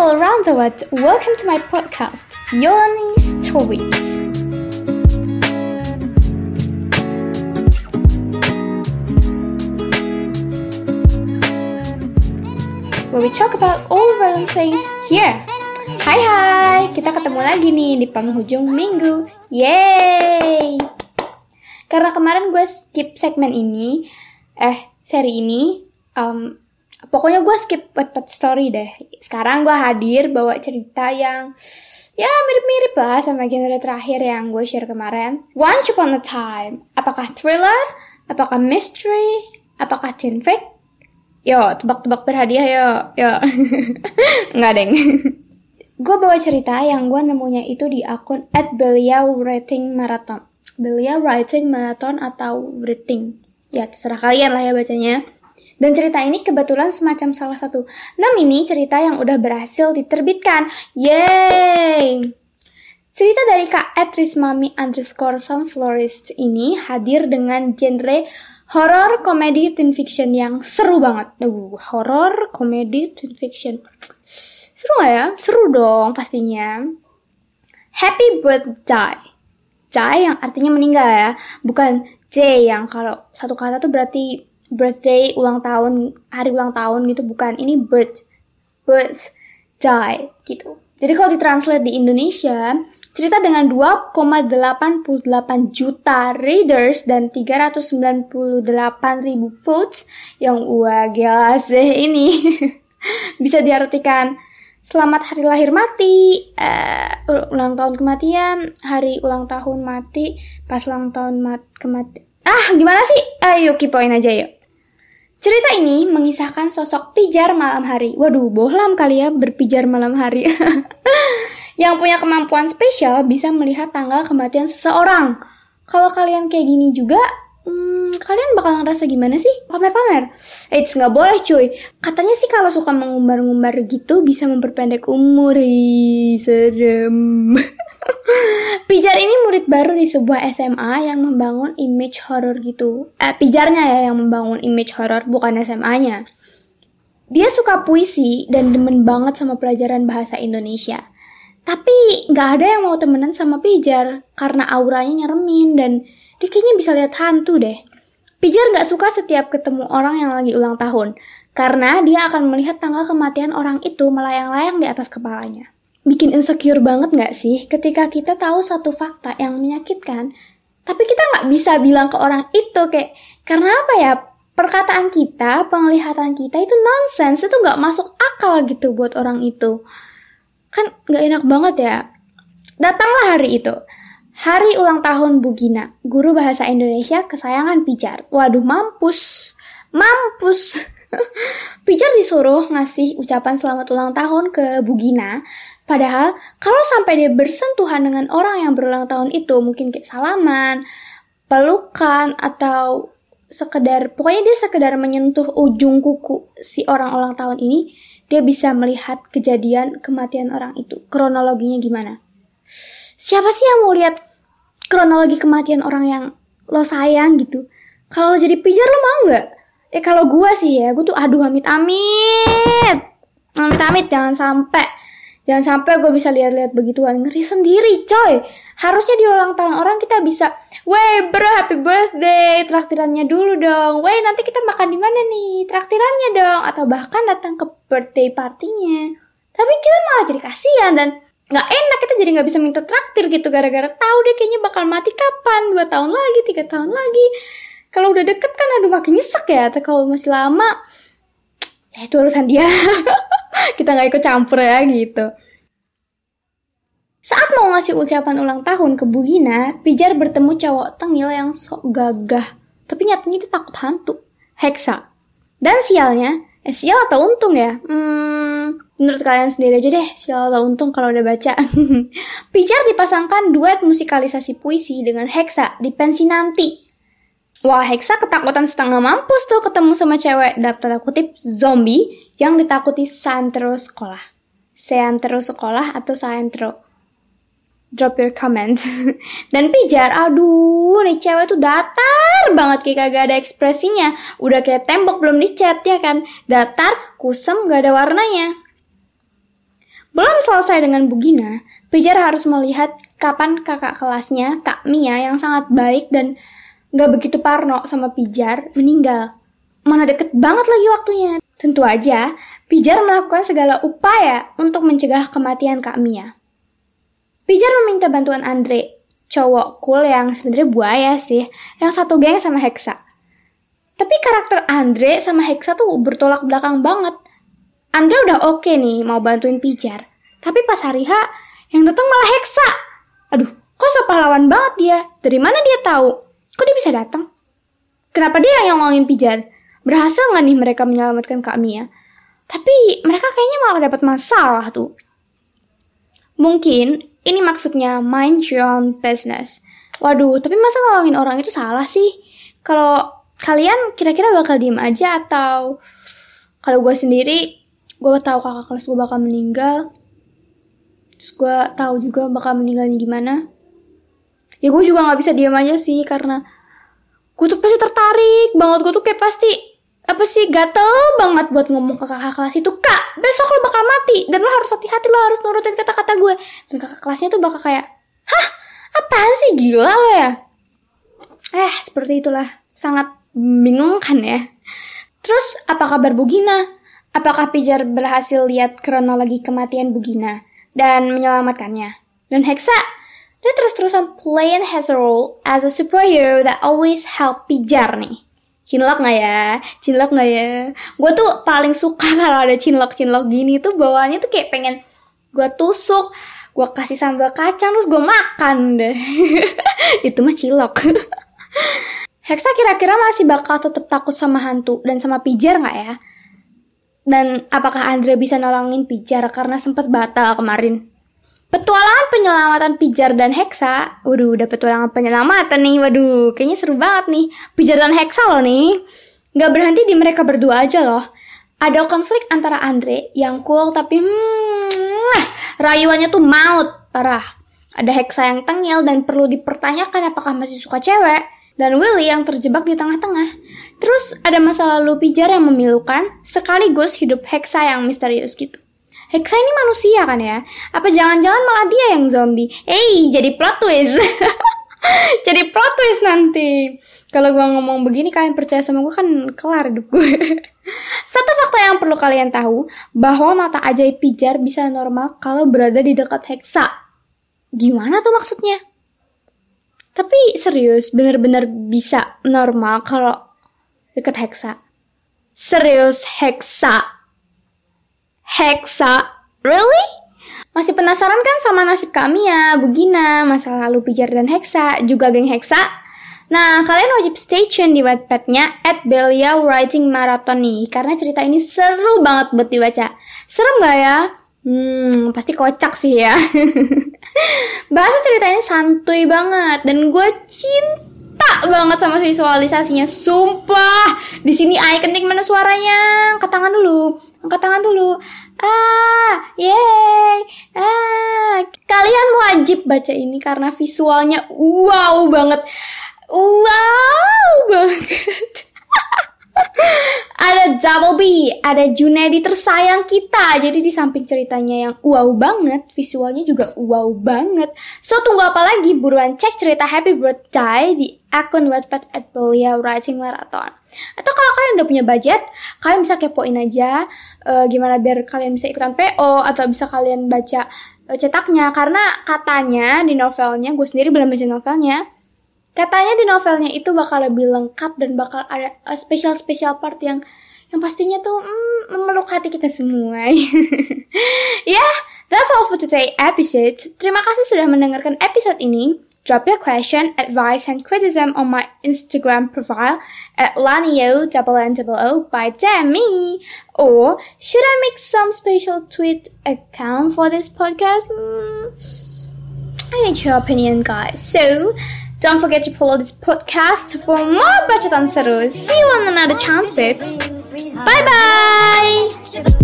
people around the world, welcome to my podcast, Yolani's Story. Where we talk about all random things here. Hai hai, kita ketemu lagi nih di penghujung minggu. Yeay! Karena kemarin gue skip segmen ini, eh seri ini, um, pokoknya gue skip pet story deh. Sekarang gue hadir bawa cerita yang ya mirip-mirip lah sama genre terakhir yang gue share kemarin. Once Upon a Time. Apakah thriller? Apakah mystery? Apakah teen fake? Yo, tebak-tebak berhadiah yo. Yo. Enggak, Deng. gue bawa cerita yang gue nemunya itu di akun at Beliau Rating Marathon. Beliau Writing Marathon atau Writing. Ya, terserah kalian lah ya bacanya. Dan cerita ini kebetulan semacam salah satu. Nah, ini cerita yang udah berhasil diterbitkan. Yeay! Cerita dari Kak Etris Mami underscore Sunflorist ini hadir dengan genre horror komedi teen fiction yang seru banget. Uh, horror komedi teen fiction. Seru gak ya? Seru dong pastinya. Happy birthday. Jai yang artinya meninggal ya. Bukan J yang kalau satu kata tuh berarti birthday, ulang tahun, hari ulang tahun gitu. Bukan. Ini birth. Birth. Die. Gitu. Jadi kalau ditranslate di Indonesia, Cerita dengan 2,88 juta readers dan 398 ribu votes yang wah gila sih ini bisa diartikan selamat hari lahir mati, uh, ulang tahun kematian, hari ulang tahun mati, pas ulang tahun mat kemati. Ah, gimana sih? Ayo kipoin aja yuk. Cerita ini mengisahkan sosok pijar malam hari. Waduh, bohlam kali ya berpijar malam hari. yang punya kemampuan spesial bisa melihat tanggal kematian seseorang. Kalau kalian kayak gini juga, hmm, kalian bakal ngerasa gimana sih? Pamer-pamer? Eits, nggak boleh cuy. Katanya sih kalau suka mengumbar-ngumbar gitu bisa memperpendek umur. Hii, serem. Pijar ini murid baru di sebuah SMA yang membangun image horror gitu. Eh, pijarnya ya yang membangun image horror, bukan SMA-nya. Dia suka puisi dan demen banget sama pelajaran bahasa Indonesia. Tapi nggak ada yang mau temenan sama Pijar karena auranya nyeremin dan dia bisa lihat hantu deh. Pijar nggak suka setiap ketemu orang yang lagi ulang tahun karena dia akan melihat tanggal kematian orang itu melayang-layang di atas kepalanya. Bikin insecure banget nggak sih ketika kita tahu suatu fakta yang menyakitkan, tapi kita nggak bisa bilang ke orang itu kayak karena apa ya perkataan kita, penglihatan kita itu nonsense, itu nggak masuk akal gitu buat orang itu. Kan nggak enak banget ya. Datanglah hari itu. Hari ulang tahun Bu Gina, guru bahasa Indonesia kesayangan Pijar. Waduh, mampus. Mampus. Pijar disuruh ngasih ucapan selamat ulang tahun ke Bu Gina. Padahal kalau sampai dia bersentuhan dengan orang yang berulang tahun itu, mungkin kayak salaman, pelukan, atau sekedar, pokoknya dia sekedar menyentuh ujung kuku si orang ulang tahun ini, dia bisa melihat kejadian kematian orang itu. Kronologinya gimana? Siapa sih yang mau lihat kronologi kematian orang yang lo sayang gitu? Kalau lo jadi pijar lo mau nggak? Eh kalau gue sih ya, gue tuh aduh amit amit, amit amit jangan sampai Jangan sampai gue bisa lihat-lihat begituan. Ngeri sendiri, coy. Harusnya di ulang tahun orang kita bisa, Wey, bro, happy birthday. Traktirannya dulu dong. Wey, nanti kita makan di mana nih? Traktirannya dong. Atau bahkan datang ke birthday partinya. Tapi kita malah jadi kasihan dan nggak enak kita jadi nggak bisa minta traktir gitu gara-gara tahu deh kayaknya bakal mati kapan dua tahun lagi tiga tahun lagi kalau udah deket kan aduh makin nyesek ya tapi kalau masih lama ya itu urusan dia kita nggak ikut campur ya gitu saat mau ngasih ucapan ulang tahun ke Bu Gina, Pijar bertemu cowok tengil yang sok gagah. Tapi nyatanya itu takut hantu. Heksa. Dan sialnya, eh sial atau untung ya? Hmm, menurut kalian sendiri aja deh, sial atau untung kalau udah baca. Pijar dipasangkan duet musikalisasi puisi dengan Heksa di pensi nanti. Wah, Heksa ketakutan setengah mampus tuh ketemu sama cewek dalam tanda kutip zombie yang ditakuti santro sekolah. Seantero sekolah atau saantro drop your comment. Dan pijar, aduh, nih cewek tuh datar banget kayak kagak ada ekspresinya. Udah kayak tembok belum dicat ya kan. Datar, kusem, gak ada warnanya. selesai dengan Bugina, Pijar harus melihat kapan kakak kelasnya, Kak Mia, yang sangat baik dan gak begitu parno sama Pijar, meninggal. Mana deket banget lagi waktunya. Tentu aja, Pijar melakukan segala upaya untuk mencegah kematian Kak Mia. Pijar meminta bantuan Andre, cowok cool yang sebenarnya buaya sih, yang satu geng sama Hexa. Tapi karakter Andre sama Hexa tuh bertolak belakang banget. Andre udah oke okay nih mau bantuin Pijar, tapi pas hari H yang datang malah Hexa. Aduh, kok so pahlawan banget dia? Dari mana dia tahu? Kok dia bisa datang? Kenapa dia yang ngomongin Pijar? Berhasil nggak nih mereka menyelamatkan Kak Mia? Tapi mereka kayaknya malah dapat masalah tuh. Mungkin ini maksudnya mind your own business. Waduh, tapi masa nolongin orang itu salah sih? Kalau kalian kira-kira bakal diem aja atau kalau gue sendiri, gue tahu kakak kelas gue bakal meninggal, terus gue tahu juga bakal meninggalnya gimana. Ya gue juga nggak bisa diem aja sih karena gue tuh pasti tertarik banget. Gue tuh kayak pasti apa sih gatel banget buat ngomong ke kakak kelas itu. Kak besok lo bakal mati. Dan lo harus hati-hati lo harus nurutin kata-kata gue. Dan kakak kelasnya tuh bakal kayak hah apaan sih? Gila lo ya. Eh seperti itulah. Sangat bingung kan ya. Terus apa kabar Bugina apakah Pijar berhasil lihat kronologi kematian Bugina dan menyelamatkannya? Dan Hexa dia terus-terusan playing his role as a superhero that always help Pijar nih. Cinlok nggak ya? Cinlok nggak ya? Gue tuh paling suka kalau ada cinlok-cinlok gini tuh bawaannya tuh kayak pengen gue tusuk, gue kasih sambal kacang terus gue makan deh. Itu mah cilok. Hexa kira-kira masih bakal tetap takut sama hantu dan sama pijar nggak ya? Dan apakah Andre bisa nolongin pijar karena sempat batal kemarin? Petualangan penyelamatan Pijar dan Hexa. Waduh, udah petualangan penyelamatan nih. Waduh, kayaknya seru banget nih. Pijar dan Hexa loh nih. Gak berhenti di mereka berdua aja loh. Ada konflik antara Andre yang cool tapi hmm, rayuannya tuh maut. Parah. Ada Hexa yang tengil dan perlu dipertanyakan apakah masih suka cewek. Dan Willy yang terjebak di tengah-tengah. Terus ada masa lalu Pijar yang memilukan, sekaligus hidup Hexa yang misterius gitu. Hexa ini manusia kan ya? Apa jangan-jangan malah dia yang zombie? Eh, jadi plot twist. jadi plot twist nanti. Kalau gue ngomong begini kalian percaya sama gue kan kelar hidup gue. Satu fakta yang perlu kalian tahu bahwa mata ajaib pijar bisa normal kalau berada di dekat Hexa. Gimana tuh maksudnya? Tapi serius, bener-bener bisa normal kalau dekat Hexa. Serius Hexa Hexa. Really? Masih penasaran kan sama nasib kami ya, Bugina, masa lalu Pijar dan Hexa, juga geng Hexa? Nah, kalian wajib stay tune di Wattpad-nya at Belia Writing Marathon nih, karena cerita ini seru banget buat dibaca. Serem gak ya? Hmm, pasti kocak sih ya. Bahasa ceritanya santuy banget, dan gue cinta banget sama visualisasinya. Sumpah. Di sini I ketik mana suaranya. Angkat tangan dulu. Angkat tangan dulu. Ah, yeay. Ah, kalian wajib baca ini karena visualnya wow banget. Wow banget. ada Double B, ada Junedi tersayang kita. Jadi di samping ceritanya yang wow banget, visualnya juga wow banget. So tunggu apa lagi? Buruan cek cerita Happy Birthday di akun Wattpad at Belia Writing Marathon. Atau kalau kalian udah punya budget, kalian bisa kepoin aja uh, gimana biar kalian bisa ikutan PO atau bisa kalian baca uh, cetaknya karena katanya di novelnya, gue sendiri belum baca novelnya Katanya di novelnya itu bakal lebih lengkap dan bakal ada spesial-spesial part yang yang pastinya tuh mm, memeluk hati kita semua. ya, yeah, that's all for today episode. Terima kasih sudah mendengarkan episode ini. Drop your question, advice, and criticism on my Instagram profile at lanio double n double o by Demi. Or should I make some special tweet account for this podcast? Mm, I need your opinion, guys. So. Don't forget to follow this podcast for more Bacatan Seru. See you on another chance, babes. Bye bye!